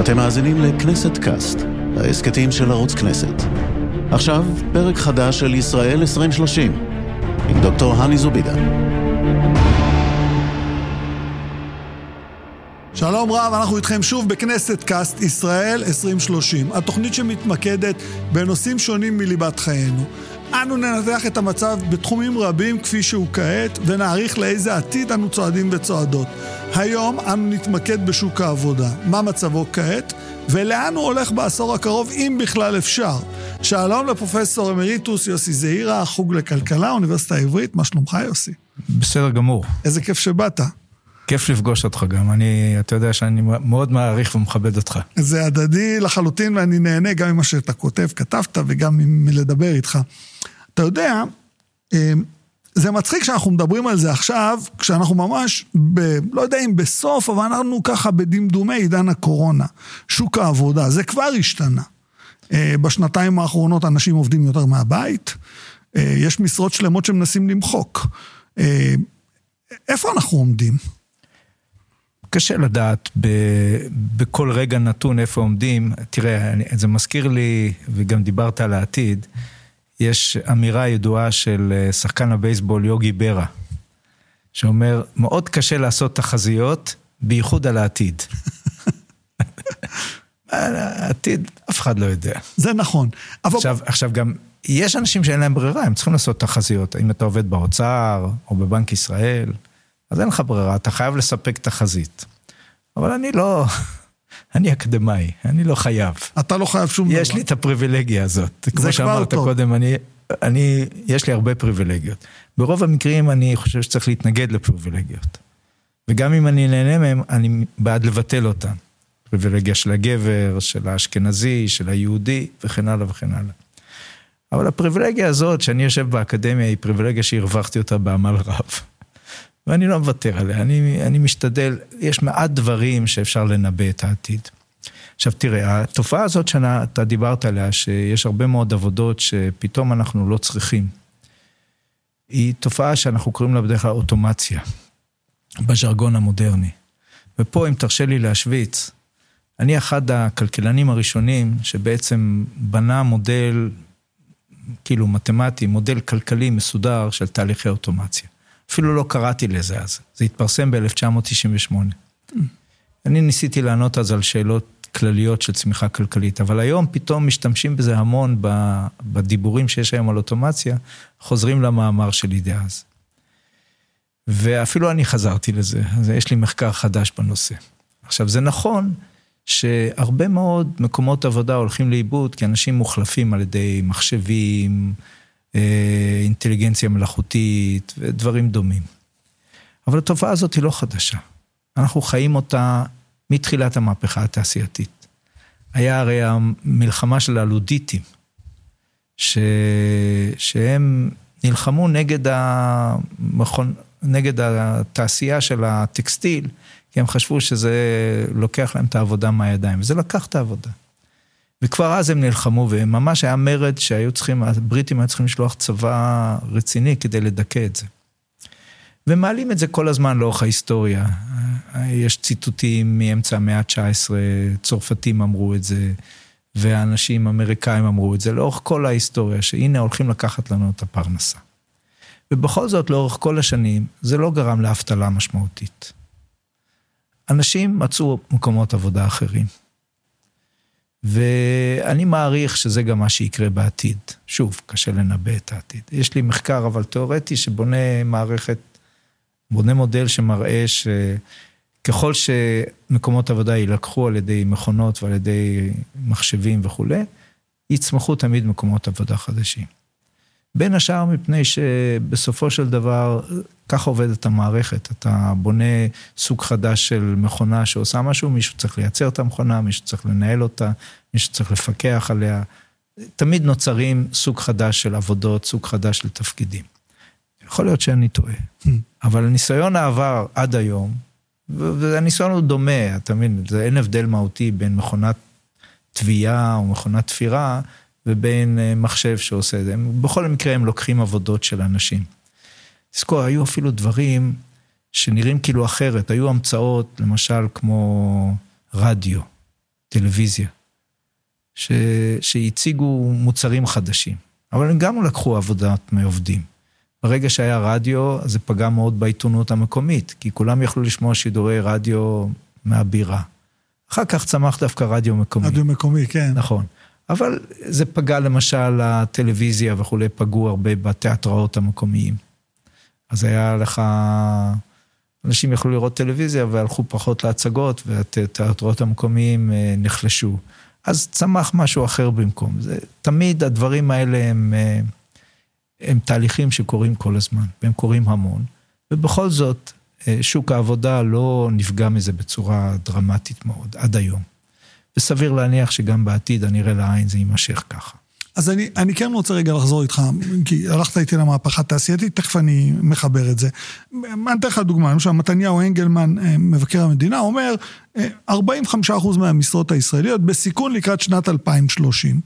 אתם מאזינים לכנסת קאסט, ההסכתים של ערוץ כנסת. עכשיו, פרק חדש של ישראל 2030, עם דוקטור הני זובידה. שלום רב, אנחנו איתכם שוב בכנסת קאסט ישראל 2030, התוכנית שמתמקדת בנושאים שונים מליבת חיינו. אנו ננתח את המצב בתחומים רבים כפי שהוא כעת, ונעריך לאיזה עתיד אנו צועדים וצועדות. היום אנו נתמקד בשוק העבודה, מה מצבו כעת, ולאן הוא הולך בעשור הקרוב, אם בכלל אפשר. שלום לפרופסור אמריטוס יוסי זעירה, חוג לכלכלה, אוניברסיטה העברית, מה שלומך יוסי? בסדר גמור. איזה כיף שבאת. כיף לפגוש אותך גם, אני, אתה יודע שאני מאוד מעריך ומכבד אותך. זה הדדי לחלוטין, ואני נהנה גם ממה שאתה כותב, כתבת, וגם מלדבר איתך. אתה יודע, אמ, זה מצחיק שאנחנו מדברים על זה עכשיו, כשאנחנו ממש, ב, לא יודע אם בסוף, אבל אנחנו ככה בדמדומי עידן הקורונה. שוק העבודה, זה כבר השתנה. אה, בשנתיים האחרונות אנשים עובדים יותר מהבית, אה, יש משרות שלמות שמנסים למחוק. אה, איפה אנחנו עומדים? קשה לדעת ב, בכל רגע נתון איפה עומדים. תראה, זה מזכיר לי, וגם דיברת על העתיד, יש אמירה ידועה של אה, שחקן הבייסבול יוגי ברה, שאומר, מאוד קשה לעשות תחזיות, בייחוד על העתיד. העתיד, אף אחד לא יודע. זה נכון. אבל... עכשיו, עכשיו גם, יש אנשים שאין להם ברירה, הם צריכים לעשות תחזיות. אם אתה עובד באוצר, או בבנק ישראל, אז אין לך ברירה, אתה חייב לספק תחזית. אבל אני לא, אני אקדמאי, אני לא חייב. אתה לא חייב שום דבר. יש לי את הפריבילגיה הזאת. כמו שאמרת קודם, אני, אני, יש לי הרבה פריבילגיות. ברוב המקרים אני חושב שצריך להתנגד לפריבילגיות. וגם אם אני נהנה מהם, אני בעד לבטל אותן. פריבילגיה של הגבר, של האשכנזי, של היהודי, וכן הלאה וכן הלאה. אבל הפריבילגיה הזאת, שאני יושב באקדמיה, היא פריבילגיה שהרווחתי אותה בעמל רב. ואני לא מוותר עליה, אני, אני משתדל, יש מעט דברים שאפשר לנבא את העתיד. עכשיו תראה, התופעה הזאת שאתה דיברת עליה, שיש הרבה מאוד עבודות שפתאום אנחנו לא צריכים, היא תופעה שאנחנו קוראים לה בדרך כלל אוטומציה, בז'רגון המודרני. ופה, אם תרשה לי להשוויץ, אני אחד הכלכלנים הראשונים שבעצם בנה מודל, כאילו מתמטי, מודל כלכלי מסודר של תהליכי אוטומציה. אפילו לא קראתי לזה אז, זה התפרסם ב-1998. אני ניסיתי לענות אז על שאלות כלליות של צמיחה כלכלית, אבל היום פתאום משתמשים בזה המון בדיבורים שיש היום על אוטומציה, חוזרים למאמר שלי דאז. ואפילו אני חזרתי לזה, אז יש לי מחקר חדש בנושא. עכשיו, זה נכון שהרבה מאוד מקומות עבודה הולכים לאיבוד, כי אנשים מוחלפים על ידי מחשבים, אינטליגנציה מלאכותית ודברים דומים. אבל התופעה הזאת היא לא חדשה. אנחנו חיים אותה מתחילת המהפכה התעשייתית. היה הרי המלחמה של הלודיטים, ש... שהם נלחמו נגד, המכון... נגד התעשייה של הטקסטיל, כי הם חשבו שזה לוקח להם את העבודה מהידיים, וזה לקח את העבודה. וכבר אז הם נלחמו, וממש היה מרד שהיו צריכים, הבריטים היו צריכים לשלוח צבא רציני כדי לדכא את זה. ומעלים את זה כל הזמן לאורך ההיסטוריה. יש ציטוטים מאמצע המאה ה-19, צרפתים אמרו את זה, ואנשים אמריקאים אמרו את זה, לאורך כל ההיסטוריה, שהנה הולכים לקחת לנו את הפרנסה. ובכל זאת, לאורך כל השנים, זה לא גרם לאבטלה משמעותית. אנשים מצאו מקומות עבודה אחרים. ואני מעריך שזה גם מה שיקרה בעתיד. שוב, קשה לנבא את העתיד. יש לי מחקר אבל תיאורטי שבונה מערכת, בונה מודל שמראה שככל שמקומות עבודה יילקחו על ידי מכונות ועל ידי מחשבים וכולי, יצמחו תמיד מקומות עבודה חדשים. בין השאר מפני שבסופו של דבר, ככה עובדת המערכת. אתה בונה סוג חדש של מכונה שעושה משהו, מישהו צריך לייצר את המכונה, מישהו צריך לנהל אותה, מישהו צריך לפקח עליה. תמיד נוצרים סוג חדש של עבודות, סוג חדש של תפקידים. יכול להיות שאני טועה, אבל ניסיון העבר עד היום, והניסיון הוא דומה, אתה מבין, אין הבדל מהותי בין מכונת תביעה או מכונת תפירה, ובין אה, מחשב שעושה את זה. בכל מקרה הם לוקחים עבודות של אנשים. תזכור, היו אפילו דברים שנראים כאילו אחרת, היו המצאות, למשל כמו רדיו. טלוויזיה, ש... שהציגו מוצרים חדשים, אבל הם גם לקחו עבודת מעובדים. ברגע שהיה רדיו, זה פגע מאוד בעיתונות המקומית, כי כולם יכלו לשמוע שידורי רדיו מהבירה. אחר כך צמח דווקא רדיו מקומי. רדיו מקומי, כן. נכון. אבל זה פגע למשל, הטלוויזיה וכולי, פגעו הרבה בתיאטראות המקומיים. אז היה לך, אנשים יכלו לראות טלוויזיה והלכו פחות להצגות, והתיאטראות המקומיים אה, נחלשו. אז צמח משהו אחר במקום. זה, תמיד הדברים האלה הם, אה, הם תהליכים שקורים כל הזמן, והם קורים המון. ובכל זאת, אה, שוק העבודה לא נפגע מזה בצורה דרמטית מאוד, עד היום. וסביר להניח שגם בעתיד, הנראה לעין, זה יימשך ככה. אז אני, אני כן רוצה רגע לחזור איתך, כי הלכת איתי למהפכה התעשייתית, תכף אני מחבר את זה. אני אתן לך דוגמה, למשל מתניהו אנגלמן, אה, מבקר המדינה, אומר, 45% אה, מהמשרות הישראליות בסיכון לקראת שנת 2030.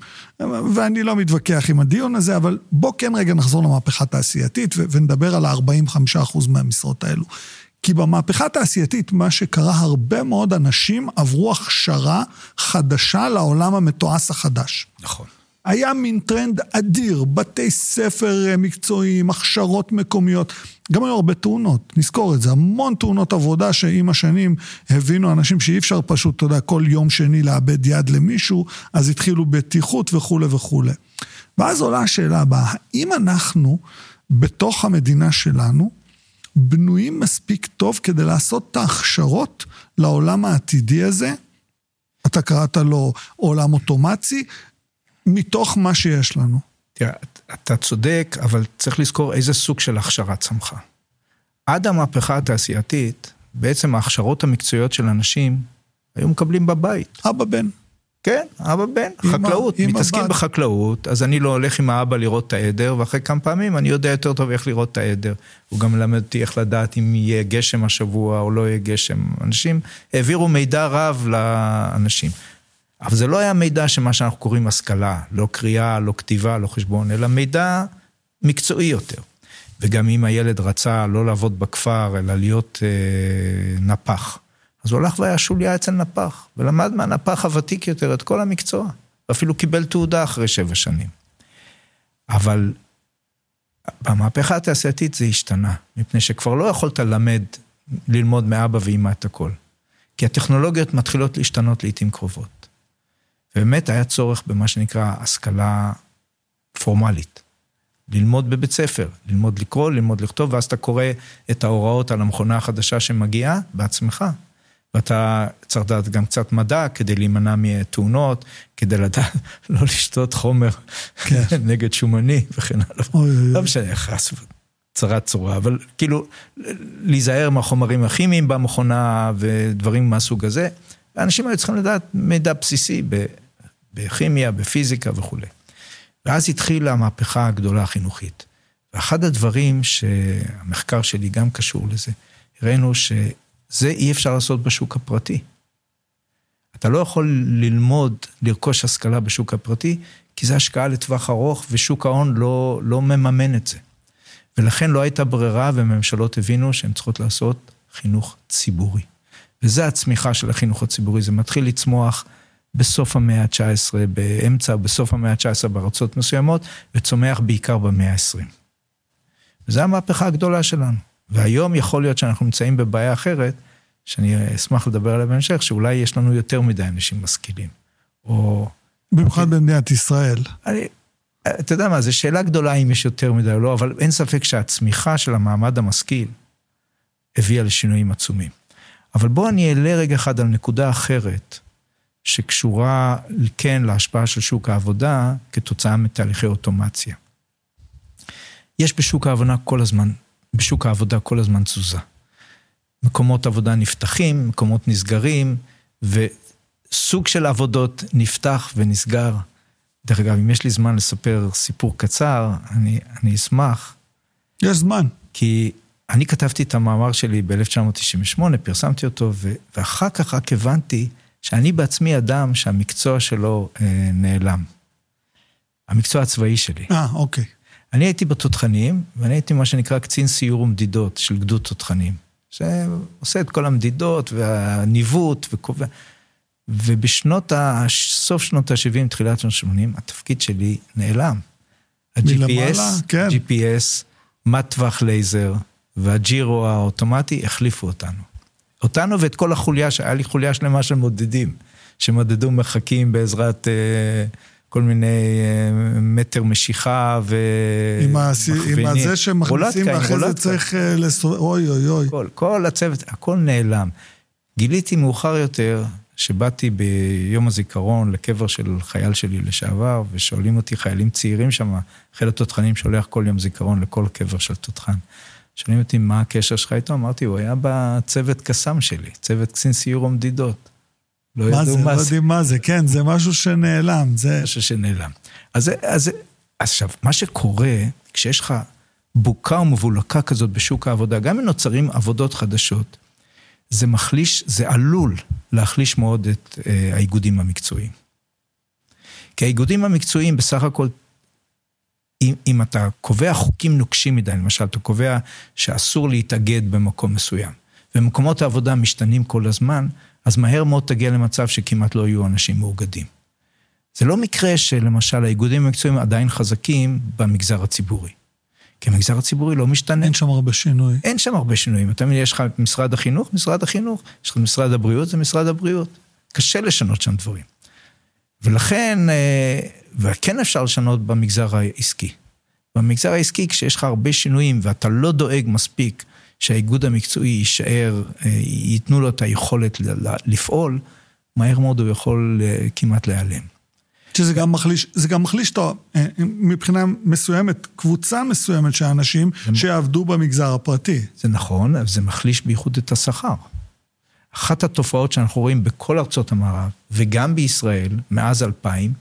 ואני לא מתווכח עם הדיון הזה, אבל בוא כן רגע נחזור למהפכה התעשייתית ונדבר על ה-45% מהמשרות האלו. כי במהפכה התעשייתית, מה שקרה, הרבה מאוד אנשים עברו הכשרה חדשה לעולם המתועש החדש. נכון. היה מין טרנד אדיר, בתי ספר אה, מקצועיים, הכשרות מקומיות. גם היו הרבה תאונות, נזכור את זה, המון תאונות עבודה שעם השנים הבינו אנשים שאי אפשר פשוט, אתה יודע, כל יום שני לאבד יד למישהו, אז התחילו בטיחות וכולי וכולי. ואז עולה השאלה הבאה, האם אנחנו, בתוך המדינה שלנו, בנויים מספיק טוב כדי לעשות את ההכשרות לעולם העתידי הזה? אתה קראת לו עולם אוטומצי, מתוך מה שיש לנו. תראה, אתה צודק, אבל צריך לזכור איזה סוג של הכשרה צמחה. עד המהפכה התעשייתית, בעצם ההכשרות המקצועיות של אנשים היו מקבלים בבית. אבא בן. כן, אבא בן, חקלאות, מתעסקים הבת. בחקלאות, אז אני לא הולך עם האבא לראות את העדר, ואחרי כמה פעמים אני יודע יותר טוב איך לראות את העדר. הוא גם מלמד אותי איך לדעת אם יהיה גשם השבוע או לא יהיה גשם. אנשים העבירו מידע רב לאנשים. אבל זה לא היה מידע שמה שאנחנו קוראים השכלה, לא קריאה, לא כתיבה, לא חשבון, אלא מידע מקצועי יותר. וגם אם הילד רצה לא לעבוד בכפר, אלא להיות אה, נפח, אז הוא הלך והיה שוליה אצל נפח, ולמד מהנפח הוותיק יותר את כל המקצוע, ואפילו קיבל תעודה אחרי שבע שנים. אבל במהפכה התעשייתית זה השתנה, מפני שכבר לא יכולת ללמד, ללמוד מאבא ואמא את הכל. כי הטכנולוגיות מתחילות להשתנות לעיתים קרובות. ובאמת היה צורך במה שנקרא השכלה פורמלית. ללמוד בבית ספר, ללמוד לקרוא, ללמוד לכתוב, ואז אתה קורא את ההוראות על המכונה החדשה שמגיעה בעצמך. ואתה צריך לדעת גם קצת מדע כדי להימנע מתאונות, כדי לדעת לא לשתות חומר כן. נגד שומני וכן הלאה. לא משנה, חס צרת צורה, אבל כאילו להיזהר מהחומרים הכימיים במכונה ודברים מהסוג הזה. האנשים היו צריכים לדעת מידע בסיסי בכימיה, בפיזיקה וכולי. ואז התחילה המהפכה הגדולה החינוכית. ואחד הדברים שהמחקר שלי גם קשור לזה, הראינו שזה אי אפשר לעשות בשוק הפרטי. אתה לא יכול ללמוד, לרכוש השכלה בשוק הפרטי, כי זה השקעה לטווח ארוך, ושוק ההון לא, לא מממן את זה. ולכן לא הייתה ברירה, וממשלות הבינו שהן צריכות לעשות חינוך ציבורי. וזה הצמיחה של החינוך הציבורי, זה מתחיל לצמוח בסוף המאה ה-19, באמצע, בסוף המאה ה-19 בארצות מסוימות, וצומח בעיקר במאה ה-20. וזו המהפכה הגדולה שלנו. והיום יכול להיות שאנחנו נמצאים בבעיה אחרת, שאני אשמח לדבר עליה בהמשך, שאולי יש לנו יותר מדי אנשים משכילים. או... במיוחד אוקיי. במדינת ישראל. אני, אתה יודע מה, זו שאלה גדולה אם יש יותר מדי או לא, אבל אין ספק שהצמיחה של המעמד המשכיל הביאה לשינויים עצומים. אבל בואו אני אעלה רגע אחד על נקודה אחרת, שקשורה כן להשפעה של שוק העבודה כתוצאה מתהליכי אוטומציה. יש בשוק העבודה כל הזמן, בשוק העבודה כל הזמן תזוזה. מקומות עבודה נפתחים, מקומות נסגרים, וסוג של עבודות נפתח ונסגר. דרך אגב, אם יש לי זמן לספר סיפור קצר, אני, אני אשמח. יש זמן. כי אני כתבתי את המאמר שלי ב-1998, פרסמתי אותו, ואחר כך רק הבנתי שאני בעצמי אדם שהמקצוע שלו אה, נעלם. המקצוע הצבאי שלי. אה, אוקיי. אני הייתי בתותחנים, ואני הייתי מה שנקרא קצין סיור ומדידות של גדוד תותחנים. שעושה את כל המדידות והניווט וקובע. ובשנות ה... סוף שנות ה-70, תחילת שנות ה-80, התפקיד שלי נעלם. ה-GPS, כן. GPS, מטווח לייזר והג'ירו האוטומטי החליפו אותנו. אותנו ואת כל החוליה, שהיה לי חוליה שלמה של מודדים, שמודדו מרחקים בעזרת אה, כל מיני אה, מטר משיכה ומכווינים. עם הזה שמכניסים ואחרי זה צריך אה, לסובב, אוי אוי אוי. כל, כל הצוות, הכל נעלם. גיליתי מאוחר יותר, שבאתי ביום הזיכרון לקבר של חייל שלי לשעבר, ושואלים אותי חיילים צעירים שם, חיל התותחנים שולח כל יום זיכרון לכל קבר של תותחן. שואלים אותי, מה הקשר שלך איתו? אמרתי, הוא היה בצוות קסאם שלי, צוות קצין סיור ומדידות. לא ידעו מה זה. מה זה, לא יודעים מה זה, כן, זה משהו שנעלם. זה... משהו שנעלם. אז, אז עכשיו, מה שקורה, כשיש לך בוקה ומבולקה כזאת בשוק העבודה, גם אם נוצרים עבודות חדשות, זה מחליש, זה עלול להחליש מאוד את אה, האיגודים המקצועיים. כי האיגודים המקצועיים בסך הכל, אם, אם אתה קובע חוקים נוקשים מדי, למשל, אתה קובע שאסור להתאגד במקום מסוים, ומקומות העבודה משתנים כל הזמן, אז מהר מאוד תגיע למצב שכמעט לא יהיו אנשים מאוגדים. זה לא מקרה שלמשל האיגודים המקצועיים עדיין חזקים במגזר הציבורי. כי המגזר הציבורי לא משתנה. אין שם הרבה שינוי. אין שם הרבה שינויים. תמיד יש לך משרד החינוך, משרד החינוך. יש לך משרד הבריאות, זה משרד הבריאות. קשה לשנות שם דברים. ולכן, אה, וכן אפשר לשנות במגזר העסקי. במגזר העסקי, כשיש לך הרבה שינויים ואתה לא דואג מספיק שהאיגוד המקצועי יישאר, אה, ייתנו לו את היכולת לפעול, מהר מאוד הוא יכול אה, כמעט להיעלם. שזה גם מחליש, זה גם מחליש אותו אה, מבחינה מסוימת, קבוצה מסוימת של אנשים שיעבדו במגזר הפרטי. זה נכון, אבל זה מחליש בייחוד את השכר. אחת התופעות שאנחנו רואים בכל ארצות המערב, וגם בישראל, מאז 2000,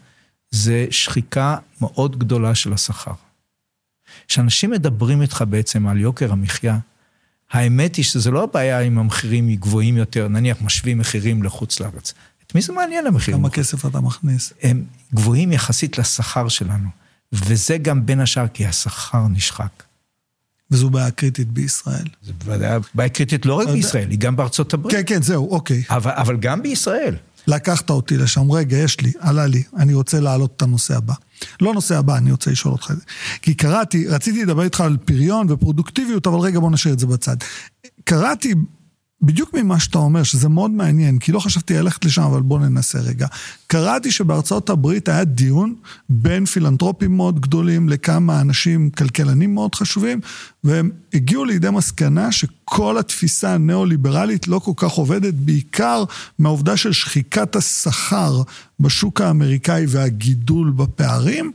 זה שחיקה מאוד גדולה של השכר. כשאנשים מדברים איתך בעצם על יוקר המחיה, האמת היא שזה לא הבעיה אם המחירים גבוהים יותר, נניח משווים מחירים לחוץ לארץ. את מי זה מעניין המחירים? כמה כסף אתה מכניס? הם גבוהים יחסית לשכר שלנו, וזה גם בין השאר כי השכר נשחק. וזו בעיה קריטית בישראל. זו בעיה קריטית לא רק בישראל, היא גם בארצות הברית. כן, כן, זהו, אוקיי. אבל, אבל גם בישראל. לקחת אותי לשם, רגע, יש לי, עלה לי, אני רוצה להעלות את הנושא הבא. לא נושא הבא, אני רוצה לשאול אותך את זה. כי קראתי, רציתי לדבר איתך על פריון ופרודוקטיביות, אבל רגע, בוא נשאיר את זה בצד. קראתי בדיוק ממה שאתה אומר, שזה מאוד מעניין, כי לא חשבתי ללכת לשם, אבל בוא ננסה רגע. קראתי שבארצות הברית היה דיון בין פילנטרופים מאוד גדולים לכמה אנשים, כלכלנים מאוד חשובים, והם הגיעו לידי מסקנה שכל התפיסה הניאו-ליברלית לא כל כך עובדת, בעיקר מהעובדה של שחיקת השכר בשוק האמריקאי והגידול בפערים.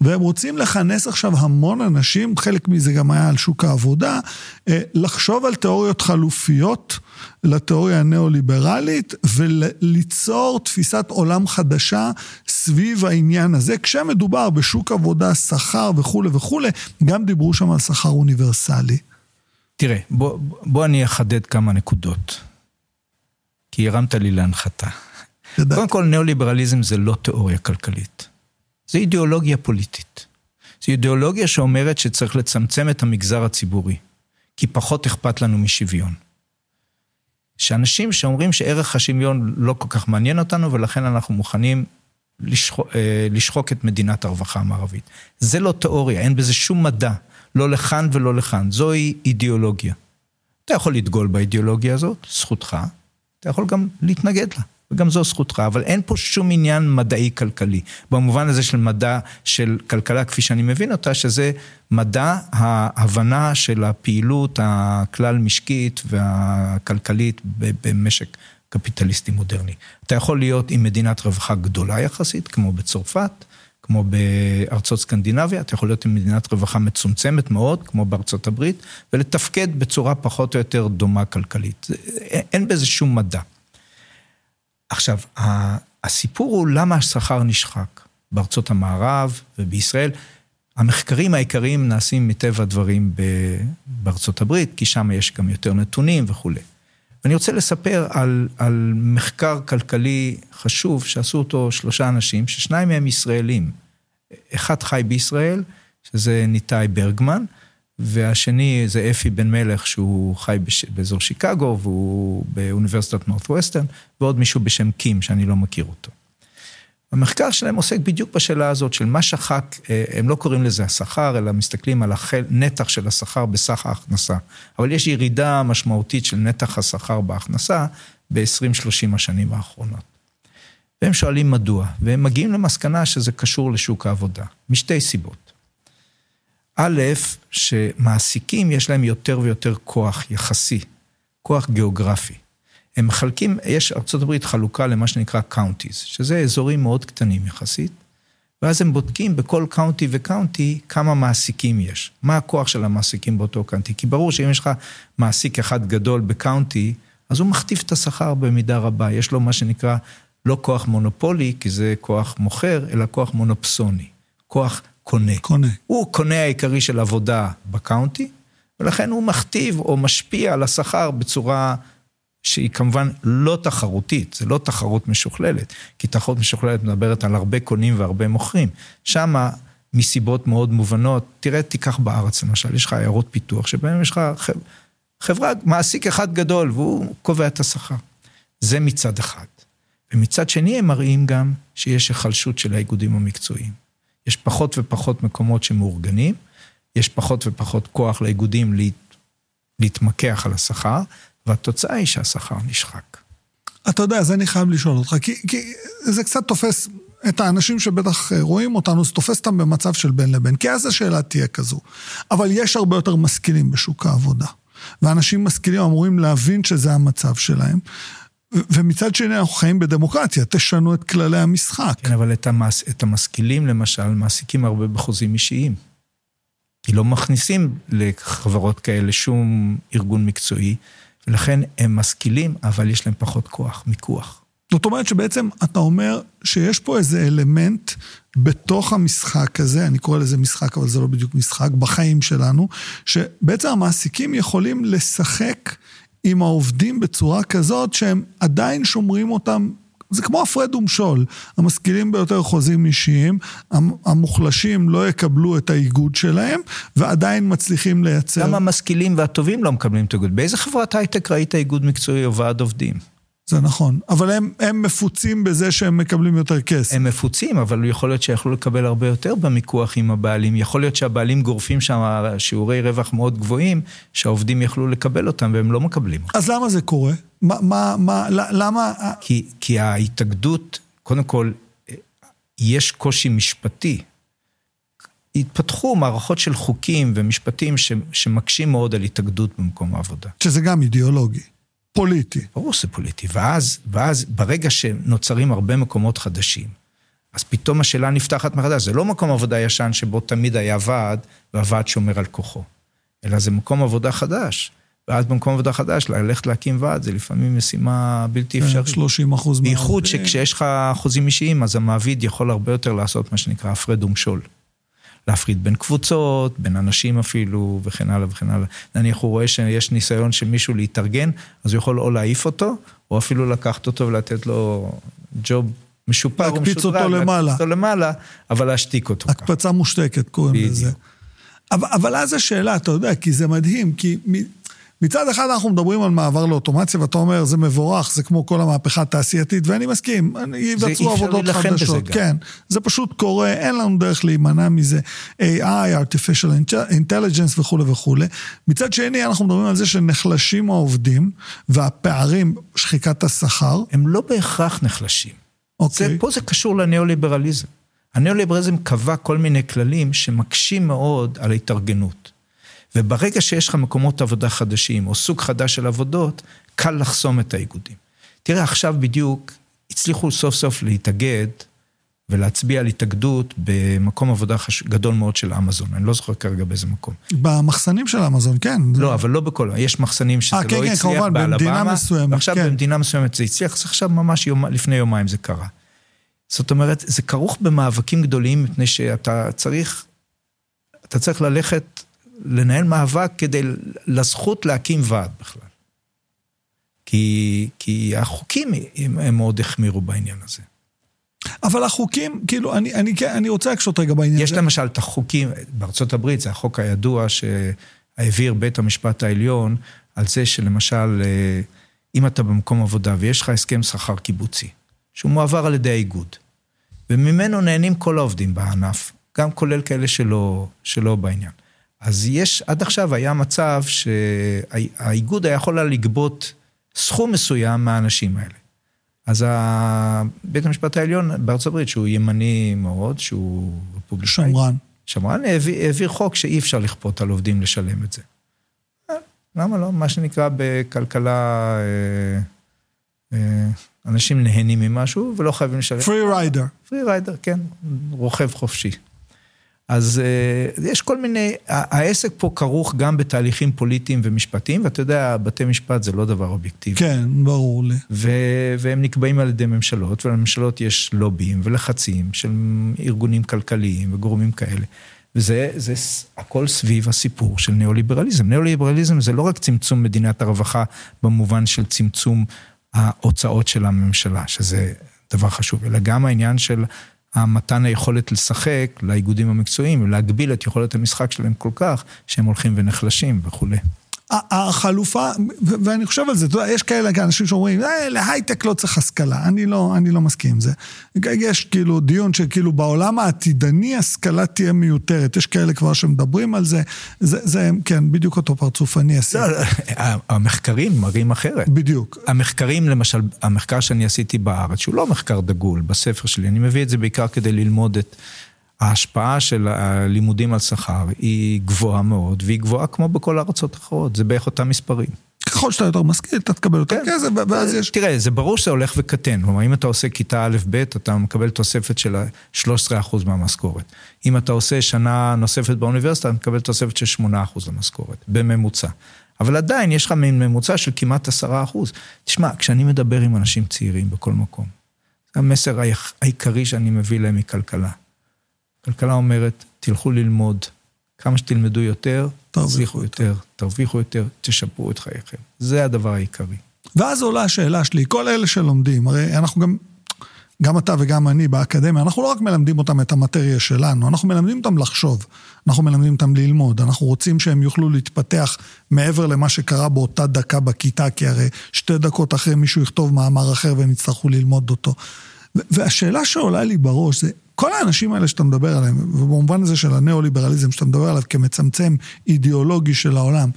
והם רוצים לכנס עכשיו המון אנשים, חלק מזה גם היה על שוק העבודה, אה, לחשוב על תיאוריות חלופיות לתיאוריה הניאו-ליברלית וליצור תפיסת עולם חדשה סביב העניין הזה. כשמדובר בשוק עבודה, שכר וכולי וכולי, גם דיברו שם על שכר אוניברסלי. תראה, בוא, בוא אני אחדד כמה נקודות, כי הרמת לי להנחתה. קודם כל, ניאו-ליברליזם זה לא תיאוריה כלכלית. זה אידיאולוגיה פוליטית. זו אידיאולוגיה שאומרת שצריך לצמצם את המגזר הציבורי, כי פחות אכפת לנו משוויון. שאנשים שאומרים שערך השוויון לא כל כך מעניין אותנו, ולכן אנחנו מוכנים לשחוק, אה, לשחוק את מדינת הרווחה המערבית. זה לא תיאוריה, אין בזה שום מדע, לא לכאן ולא לכאן, זוהי אידיאולוגיה. אתה יכול לדגול באידיאולוגיה הזאת, זכותך, אתה יכול גם להתנגד לה. וגם זו זכותך, אבל אין פה שום עניין מדעי-כלכלי. במובן הזה של מדע, של כלכלה כפי שאני מבין אותה, שזה מדע ההבנה של הפעילות הכלל משקית והכלכלית במשק קפיטליסטי מודרני. אתה יכול להיות עם מדינת רווחה גדולה יחסית, כמו בצרפת, כמו בארצות סקנדינביה, אתה יכול להיות עם מדינת רווחה מצומצמת מאוד, כמו בארצות הברית, ולתפקד בצורה פחות או יותר דומה כלכלית. אין בזה שום מדע. עכשיו, הסיפור הוא למה השכר נשחק בארצות המערב ובישראל. המחקרים העיקריים נעשים מטבע הדברים בארצות הברית, כי שם יש גם יותר נתונים וכולי. ואני רוצה לספר על, על מחקר כלכלי חשוב שעשו אותו שלושה אנשים, ששניים מהם ישראלים. אחד חי בישראל, שזה ניתאי ברגמן, והשני זה אפי בן מלך, שהוא חי בש... באזור שיקגו, והוא באוניברסיטת נורת'ווסטרן, ועוד מישהו בשם קים, שאני לא מכיר אותו. המחקר שלהם עוסק בדיוק בשאלה הזאת של מה שחק, אה, הם לא קוראים לזה השכר, אלא מסתכלים על הנתח של השכר בסך ההכנסה. אבל יש ירידה משמעותית של נתח השכר בהכנסה ב-20-30 השנים האחרונות. והם שואלים מדוע, והם מגיעים למסקנה שזה קשור לשוק העבודה, משתי סיבות. א', שמעסיקים יש להם יותר ויותר כוח יחסי, כוח גיאוגרפי. הם מחלקים, יש ארה"ב חלוקה למה שנקרא counties, שזה אזורים מאוד קטנים יחסית, ואז הם בודקים בכל county ו county כמה מעסיקים יש. מה הכוח של המעסיקים באותו county? כי ברור שאם יש לך מעסיק אחד גדול ב county, אז הוא מכתיב את השכר במידה רבה. יש לו מה שנקרא לא כוח מונופולי, כי זה כוח מוכר, אלא כוח מונופסוני. כוח קונה. קונה. הוא קונה העיקרי של עבודה ב county, ולכן הוא מכתיב או משפיע על השכר בצורה שהיא כמובן לא תחרותית, זה לא תחרות משוכללת, כי תחרות משוכללת מדברת על הרבה קונים והרבה מוכרים. שמה, מסיבות מאוד מובנות, תראה, תיקח בארץ למשל, יש לך עיירות פיתוח, שבהן יש לך חברה, מעסיק אחד גדול, והוא קובע את השכר. זה מצד אחד. ומצד שני הם מראים גם שיש היחלשות של האיגודים המקצועיים. יש פחות ופחות מקומות שמאורגנים, יש פחות ופחות כוח לאיגודים להת... להתמקח על השכר, והתוצאה היא שהשכר נשחק. אתה יודע, אז אני חייב לשאול אותך, כי, כי זה קצת תופס את האנשים שבטח רואים אותנו, זה תופס אותם במצב של בין לבין, כי אז השאלה תהיה כזו. אבל יש הרבה יותר משכילים בשוק העבודה, ואנשים משכילים אמורים להבין שזה המצב שלהם. ומצד שני אנחנו חיים בדמוקרטיה, תשנו את כללי המשחק. כן, אבל את, המס, את המשכילים למשל מעסיקים הרבה בחוזים אישיים. כי לא מכניסים לחברות כאלה שום ארגון מקצועי, ולכן הם משכילים, אבל יש להם פחות כוח, מיקוח. זאת אומרת שבעצם אתה אומר שיש פה איזה אלמנט בתוך המשחק הזה, אני קורא לזה משחק, אבל זה לא בדיוק משחק, בחיים שלנו, שבעצם המעסיקים יכולים לשחק עם העובדים בצורה כזאת שהם עדיין שומרים אותם זה כמו הפרד ומשול, המשכילים ביותר חוזים אישיים, המוחלשים לא יקבלו את האיגוד שלהם, ועדיין מצליחים לייצר... גם המשכילים והטובים לא מקבלים את האיגוד. באיזה חברת הייטק ראית איגוד מקצועי או ועד עובדים? זה נכון, אבל הם, הם מפוצים בזה שהם מקבלים יותר כסף. הם מפוצים, אבל יכול להיות שיכולו לקבל הרבה יותר במיקוח עם הבעלים. יכול להיות שהבעלים גורפים שם שיעורי רווח מאוד גבוהים, שהעובדים יכלו לקבל אותם והם לא מקבלים. אז למה זה קורה? מה, מה, מה, למה... כי, כי ההתאגדות, קודם כל, יש קושי משפטי. התפתחו מערכות של חוקים ומשפטים שמקשים מאוד על התאגדות במקום העבודה. שזה גם אידיאולוגי. פוליטי. ברור שזה פוליטי, ואז, ואז ברגע שנוצרים הרבה מקומות חדשים, אז פתאום השאלה נפתחת מחדש, זה לא מקום עבודה ישן שבו תמיד היה ועד, והוועד שומר על כוחו, אלא זה מקום עבודה חדש. ואז במקום עבודה חדש, ללכת להקים ועד, זה לפעמים משימה בלתי אפשרית. 30 אחוז מהעובדים. בייחוד שכשיש לך חוזים אישיים, אז המעביד יכול הרבה יותר לעשות מה שנקרא הפרד ומשול. להפריד בין קבוצות, בין אנשים אפילו, וכן הלאה וכן הלאה. נניח הוא רואה שיש ניסיון של מישהו להתארגן, אז הוא יכול או להעיף אותו, או אפילו לקחת אותו ולתת לו ג'וב משופר או משודרג. להקפיץ אותו למעלה. להקפיץ אותו למעלה, אבל להשתיק אותו. הקפצה מושתקת קוראים לזה. אבל, אבל אז השאלה, אתה יודע, כי זה מדהים, כי מצד אחד אנחנו מדברים על מעבר לאוטומציה, ואתה אומר, זה מבורך, זה כמו כל המהפכה התעשייתית, ואני מסכים, ייווצרו עבודות חדשות. כן, זה פשוט קורה, אין לנו דרך להימנע מזה. AI, artificial intelligence וכולי וכולי. מצד שני, אנחנו מדברים על זה שנחלשים העובדים, והפערים, שחיקת השכר. הם לא בהכרח נחלשים. אוקיי. זה, פה זה קשור לניאו-ליברליזם. הניאו-ליברליזם קבע כל מיני כללים שמקשים מאוד על ההתארגנות. וברגע שיש לך מקומות עבודה חדשים, או סוג חדש של עבודות, קל לחסום את האיגודים. תראה, עכשיו בדיוק הצליחו סוף סוף להתאגד ולהצביע על התאגדות במקום עבודה חש... גדול מאוד של אמזון, אני לא זוכר כרגע באיזה מקום. במחסנים של אמזון, כן. לא, אבל לא בכל, יש מחסנים שזה 아, לא כן, כן הצליח כן, באלבמה, במדינה מסוימת, ועכשיו כן. במדינה מסוימת זה הצליח, אז עכשיו ממש יום, לפני יומיים זה קרה. זאת אומרת, זה כרוך במאבקים גדולים, מפני שאתה צריך, אתה צריך ללכת לנהל מאבק כדי, לזכות להקים ועד בכלל. כי, כי החוקים הם, הם מאוד החמירו בעניין הזה. אבל החוקים, כאילו, אני, אני, אני רוצה להקשות רגע בעניין יש הזה. יש למשל את החוקים, בארצות הברית זה החוק הידוע ש... העביר בית המשפט העליון על זה שלמשל, אה, אם אתה במקום עבודה ויש לך הסכם שכר קיבוצי, שהוא מועבר על ידי האיגוד, וממנו נהנים כל העובדים בענף, גם כולל כאלה שלא, שלא בעניין. אז יש, עד עכשיו היה מצב שהאיגוד היה יכול לגבות סכום מסוים מהאנשים האלה. אז בית המשפט העליון בארצות הברית, שהוא ימני מאוד, שהוא רפובליקאי. שמרן. שמרן העביר, העביר חוק שאי אפשר לכפות על עובדים לשלם את זה. למה לא? מה שנקרא בכלכלה, אה, אה, אנשים נהנים ממשהו ולא חייבים לשלם. פרי ריידר. פרי ריידר, כן, רוכב חופשי. אז uh, יש כל מיני, העסק פה כרוך גם בתהליכים פוליטיים ומשפטיים, ואתה יודע, בתי משפט זה לא דבר אובייקטיבי. כן, ברור לי. ו- והם נקבעים על ידי ממשלות, ולממשלות יש לובים ולחצים של ארגונים כלכליים וגורמים כאלה. וזה זה הכל סביב הסיפור של ניאו-ליברליזם. ניאו-ליברליזם זה לא רק צמצום מדינת הרווחה במובן של צמצום ההוצאות של הממשלה, שזה דבר חשוב, אלא גם העניין של המתן היכולת לשחק לאיגודים המקצועיים ולהגביל את יכולת המשחק שלהם כל כך, שהם הולכים ונחלשים וכולי. החלופה, ואני חושב על זה, אתה יודע, יש כאלה אנשים שאומרים, אה, להייטק לא צריך השכלה, אני לא, אני לא מסכים עם זה. יש כאילו דיון שכאילו בעולם העתידני השכלה תהיה מיותרת, יש כאלה כבר שמדברים על זה, זה, זה כן, בדיוק אותו פרצוף אני אעשה. לא, המחקרים מראים אחרת. בדיוק. המחקרים, למשל, המחקר שאני עשיתי בארץ, שהוא לא מחקר דגול, בספר שלי, אני מביא את זה בעיקר כדי ללמוד את... ההשפעה של הלימודים על שכר היא גבוהה מאוד, והיא גבוהה כמו בכל הארצות האחרות, זה בערך אותם מספרים. ככל שאתה יותר משכיל, אתה תקבל יותר כן. כסף, ואז יש... תראה, זה ברור שזה הולך וקטן. כלומר, אם אתה עושה כיתה א'-ב', אתה מקבל תוספת של 13% מהמשכורת. אם אתה עושה שנה נוספת באוניברסיטה, אתה מקבל תוספת של 8% למשכורת, בממוצע. אבל עדיין יש לך מין ממוצע של כמעט 10%. תשמע, כשאני מדבר עם אנשים צעירים בכל מקום, זה המסר העיקרי שאני מביא להם מכלכלה. כלכלה אומרת, תלכו ללמוד, כמה שתלמדו יותר, תרוויחו יותר, תרוויחו יותר, תשפרו את חייכם. זה הדבר העיקרי. ואז עולה השאלה שלי, כל אלה שלומדים, הרי אנחנו גם, גם אתה וגם אני באקדמיה, אנחנו לא רק מלמדים אותם את המטריה שלנו, אנחנו מלמדים אותם לחשוב, אנחנו מלמדים אותם ללמוד, אנחנו רוצים שהם יוכלו להתפתח מעבר למה שקרה באותה דקה בכיתה, כי הרי שתי דקות אחרי מישהו יכתוב מאמר אחר והם יצטרכו ללמוד אותו. והשאלה שעולה לי בראש זה, כל האנשים האלה שאתה מדבר עליהם, ובמובן הזה של הניאו-ליברליזם שאתה מדבר עליו כמצמצם אידיאולוגי של העולם,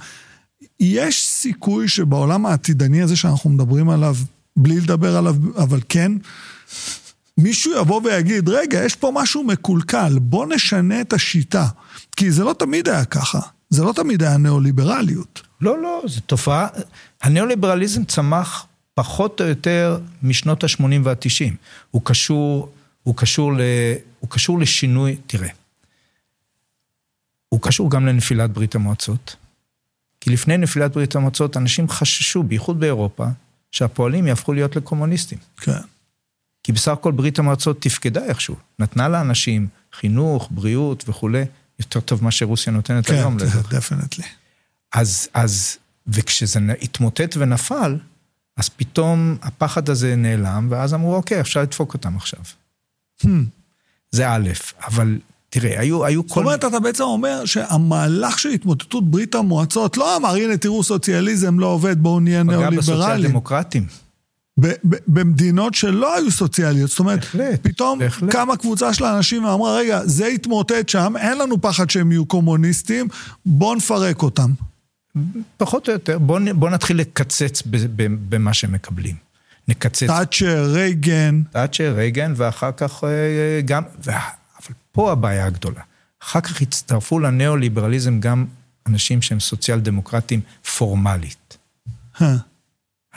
יש סיכוי שבעולם העתידני הזה שאנחנו מדברים עליו, בלי לדבר עליו, אבל כן, מישהו יבוא ויגיד, רגע, יש פה משהו מקולקל, בוא נשנה את השיטה. כי זה לא תמיד היה ככה, זה לא תמיד היה ניאו-ליברליות. לא, לא, זו תופעה, הניאו-ליברליזם צמח פחות או יותר משנות ה-80 וה-90. הוא קשור... הוא קשור, ל, הוא קשור לשינוי, תראה, הוא קשור גם לנפילת ברית המועצות. כי לפני נפילת ברית המועצות אנשים חששו, בייחוד באירופה, שהפועלים יהפכו להיות לקומוניסטים. כן. כי בסך הכל ברית המועצות תפקדה איכשהו, נתנה לאנשים חינוך, בריאות וכולי, יותר טוב ממה שרוסיה נותנת כן, היום. כן, דפנטלי. אז, אז, וכשזה התמוטט ונפל, אז פתאום הפחד הזה נעלם, ואז אמרו, אוקיי, אפשר לדפוק אותם עכשיו. Hmm. זה א', אבל תראה, היו, היו כל... זאת אומרת, אתה בעצם אומר שהמהלך של התמוטטות ברית המועצות לא אמר, הנה תראו, סוציאליזם לא עובד, בואו נהיה ניאו-ליברליים. פגע בסוציאל דמוקרטים. במדינות שלא היו סוציאליות, זאת אומרת, בהחלט, פתאום בהחלט. קמה קבוצה של האנשים ואמרה, רגע, זה התמוטט שם, אין לנו פחד שהם יהיו קומוניסטים, בואו נפרק אותם. פחות או יותר, בואו בוא נתחיל לקצץ במה שהם מקבלים. נקצץ. תאצ'ר, רייגן. תאצ'ר, רייגן, ואחר כך אה, גם, ו... אבל פה הבעיה הגדולה. אחר כך הצטרפו לניאו-ליברליזם גם אנשים שהם סוציאל דמוקרטים פורמלית.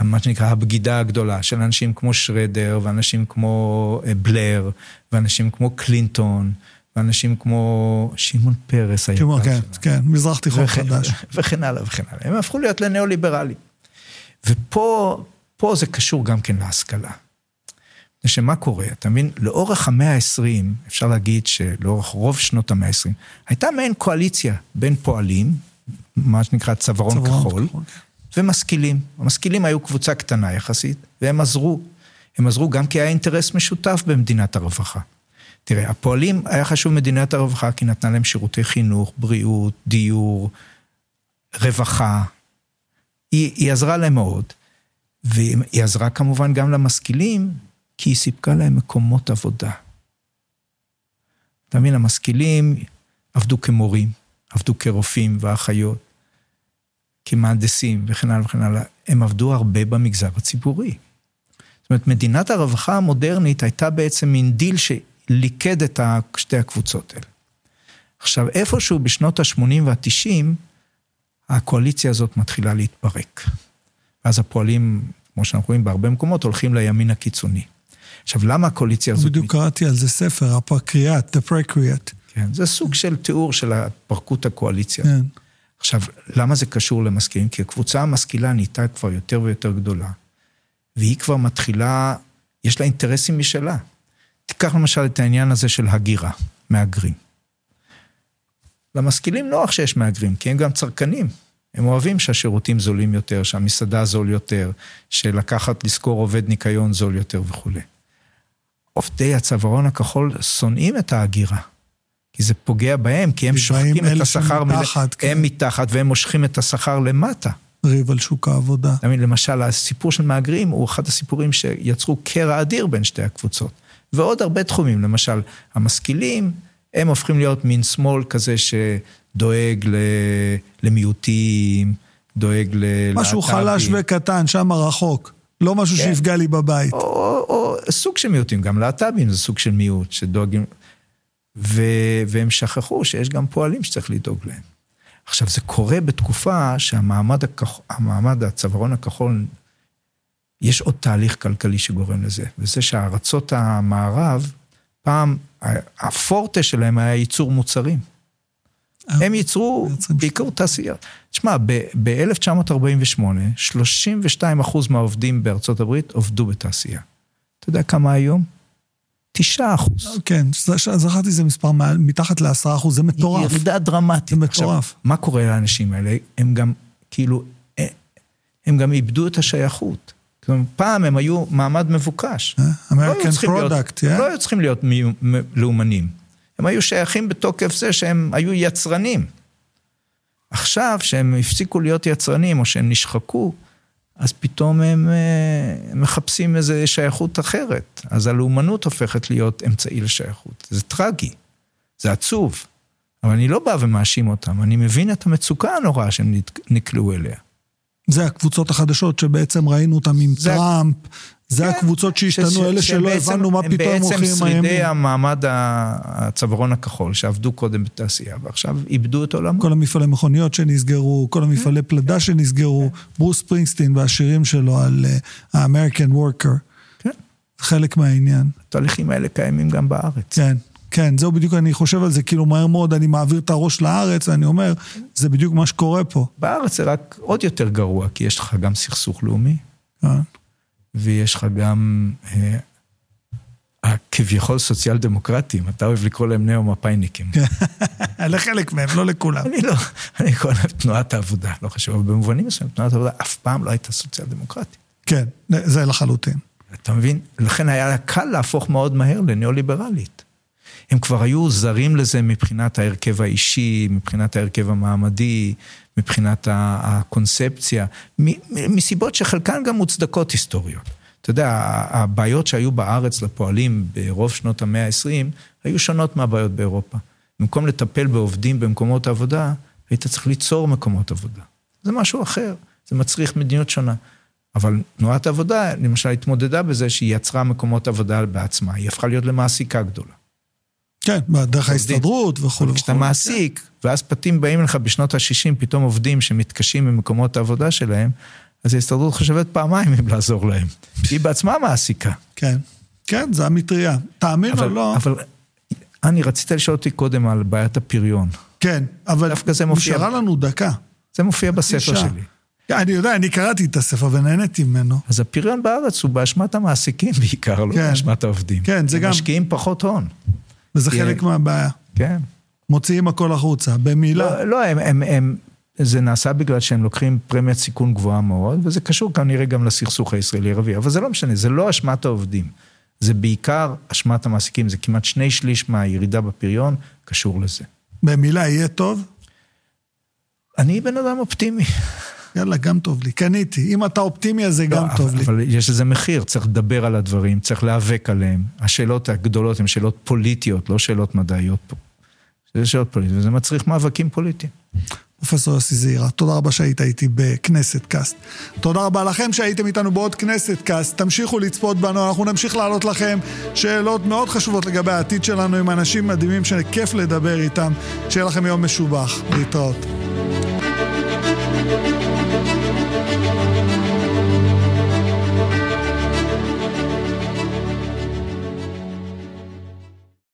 מה שנקרא הבגידה הגדולה של אנשים כמו שרדר, ואנשים כמו אה, בלר, ואנשים כמו קלינטון, ואנשים כמו שמעון פרס היקר שלנו. כן, כן, מזרח תיכון חדש. וכן הלאה וכן הלאה. הם הפכו להיות לניאו-ליברלים. ופה פה זה קשור גם כן להשכלה. שמה קורה, אתה מבין, לאורך המאה ה-20, אפשר להגיד שלאורך רוב שנות המאה ה-20, הייתה מעין קואליציה בין פועלים, מה שנקרא צווארון כחול, כן. ומשכילים. המשכילים היו קבוצה קטנה יחסית, והם עזרו. הם עזרו גם כי היה אינטרס משותף במדינת הרווחה. תראה, הפועלים, היה חשוב מדינת הרווחה כי נתנה להם שירותי חינוך, בריאות, דיור, רווחה, היא, היא עזרה להם מאוד, והיא עזרה כמובן גם למשכילים, כי היא סיפקה להם מקומות עבודה. אתה מבין, המשכילים עבדו כמורים, עבדו כרופאים ואחיות, כמהנדסים וכן הלאה וכן הלאה. הם עבדו הרבה במגזר הציבורי. זאת אומרת, מדינת הרווחה המודרנית הייתה בעצם מין דיל שליכד את שתי הקבוצות האלה. עכשיו, איפשהו בשנות ה-80 וה-90, הקואליציה הזאת מתחילה להתפרק. ואז הפועלים, כמו שאנחנו רואים בהרבה מקומות, הולכים לימין הקיצוני. עכשיו, למה הקואליציה הזאת... בדיוק קראתי על זה ספר, הפרקריאט, The Precreate. כן, זה סוג של תיאור של הפרקות הקואליציה. כן. עכשיו, למה זה קשור למשכילים? כי הקבוצה המשכילה נהייתה כבר יותר ויותר גדולה, והיא כבר מתחילה, יש לה אינטרסים משלה. תיקח למשל את העניין הזה של הגירה, מהגרים. למשכילים נוח שיש מהגרים, כי הם גם צרכנים. הם אוהבים שהשירותים זולים יותר, שהמסעדה זול יותר, שלקחת, לשכור עובד ניקיון זול יותר וכולי. עובדי הצווארון הכחול שונאים את ההגירה. כי זה פוגע בהם, כי הם שוחקים את השכר, מתחת, מל... כן. הם מתחת והם מושכים את השכר למטה. ריב על שוק העבודה. למשל, הסיפור של מהגרים הוא אחד הסיפורים שיצרו קרע אדיר בין שתי הקבוצות. ועוד הרבה תחומים, למשל, המשכילים, הם הופכים להיות מין שמאל כזה שדואג למיעוטים, דואג ללהט"בים. משהו חלש וקטן, שם רחוק. לא משהו כן. שיפגע לי בבית. או, או, או סוג של מיעוטים, גם להט"בים זה סוג של מיעוט, שדואגים... ו... והם שכחו שיש גם פועלים שצריך לדאוג להם. עכשיו, זה קורה בתקופה שהמעמד הכח... המעמד הצווארון הכחול, יש עוד תהליך כלכלי שגורם לזה, וזה שארצות המערב, פעם, הפורטה שלהם היה ייצור מוצרים. אה, הם ייצרו בעיקר תעשיות. תשמע, ב-1948, 32 אחוז מהעובדים בארצות הברית עובדו בתעשייה. אתה יודע כמה היום? תשעה אחוז. כן, זכרתי זה מספר מתחת לעשרה אחוז, זה מטורף. ירידה דרמטית. זה מטורף. עכשיו, מה קורה לאנשים האלה? הם גם, כאילו, הם גם איבדו את השייכות. פעם הם היו מעמד מבוקש. American product, הם לא היו צריכים להיות לאומנים. הם היו שייכים בתוקף זה שהם היו יצרנים. עכשיו, שהם הפסיקו להיות יצרנים, או שהם נשחקו, אז פתאום הם אה, מחפשים איזו שייכות אחרת. אז הלאומנות הופכת להיות אמצעי לשייכות. זה טרגי, זה עצוב, אבל אני לא בא ומאשים אותם, אני מבין את המצוקה הנוראה שהם נקלעו אליה. זה הקבוצות החדשות שבעצם ראינו אותם עם זה... טראמפ, זה כן, הקבוצות שהשתנו, ש... אלה שלא שבעצם, הבנו מה פתאום הם הולכים עם הימין. בעצם שרידי המעמד הצווארון הכחול, שעבדו קודם בתעשייה, ועכשיו איבדו את עולמו. כל המפעלי מכוניות שנסגרו, כל המפעלי כן, פלדה כן, שנסגרו, כן. ברוס פרינגסטין והשירים שלו על uh, ה-American Worker. כן. חלק מהעניין. התהליכים האלה קיימים גם בארץ. כן. כן, זהו בדיוק, אני חושב על זה, כאילו מהר מאוד אני מעביר את הראש לארץ, ואני אומר, זה בדיוק מה שקורה פה. בארץ זה רק עוד יותר גרוע, כי יש לך גם סכסוך לאומי. כן. ויש לך גם אה, הכביכול סוציאל דמוקרטים, אתה אוהב לקרוא להם נאו-מפאיניקים. לחלק מהם, לא לכולם. אני לא, אני קורא להם תנועת העבודה, לא חשוב, אבל במובנים מסוימים תנועת העבודה אף פעם לא הייתה סוציאל דמוקרטית. כן, זה לחלוטין. אתה מבין? לכן היה קל להפוך מאוד מהר לניאו-ליברלית. הם כבר היו זרים לזה מבחינת ההרכב האישי, מבחינת ההרכב המעמדי, מבחינת הקונספציה, מסיבות שחלקן גם מוצדקות היסטוריות. אתה יודע, הבעיות שהיו בארץ לפועלים ברוב שנות המאה ה-20, היו שונות מהבעיות באירופה. במקום לטפל בעובדים במקומות עבודה, היית צריך ליצור מקומות עבודה. זה משהו אחר, זה מצריך מדיניות שונה. אבל תנועת העבודה, למשל, התמודדה בזה שהיא יצרה מקומות עבודה בעצמה, היא הפכה להיות למעסיקה גדולה. כן, דרך ההסתדרות וכו'. כשאתה מעסיק, ואז פתים באים לך בשנות ה-60, פתאום עובדים שמתקשים ממקומות העבודה שלהם, אז ההסתדרות חושבת פעמיים אם לעזור להם. היא בעצמה מעסיקה. כן, כן, זה המטריה. תאמין או לא... אבל אני, רצית לשאול אותי קודם על בעיית הפריון. כן, אבל נשארה לנו דקה. זה מופיע בספר שלי. אני יודע, אני קראתי את הספר ונהניתי ממנו. אז הפריון בארץ הוא באשמת המעסיקים בעיקר, לא כן, באשמת העובדים. כן, זה גם... משקיעים פחות הון. וזה חלק מהבעיה. כן. מוציאים הכל החוצה, במילה. לא, לא הם, הם, הם, זה נעשה בגלל שהם לוקחים פרמיית סיכון גבוהה מאוד, וזה קשור כנראה גם לסכסוך הישראלי-ערבי, אבל זה לא משנה, זה לא אשמת העובדים. זה בעיקר אשמת המעסיקים, זה כמעט שני שליש מהירידה בפריון קשור לזה. במילה יהיה טוב? אני בן אדם אופטימי. יאללה, גם טוב לי. קניתי. אם אתה אופטימי, אז זה לא, גם אבל, טוב לי. אבל יש לזה מחיר, צריך לדבר על הדברים, צריך להיאבק עליהם. השאלות הגדולות הן שאלות פוליטיות, לא שאלות מדעיות. זה שאלות פוליטיות, וזה מצריך מאבקים פוליטיים. פרופסור יוסי זעירא, תודה רבה שהיית איתי בכנסת קאסט. תודה רבה לכם שהייתם איתנו בעוד כנסת קאסט. תמשיכו לצפות בנו, אנחנו נמשיך להעלות לכם שאלות מאוד חשובות לגבי העתיד שלנו עם אנשים מדהימים שכיף לדבר איתם. שיהיה לכם יום משובח. להתראות.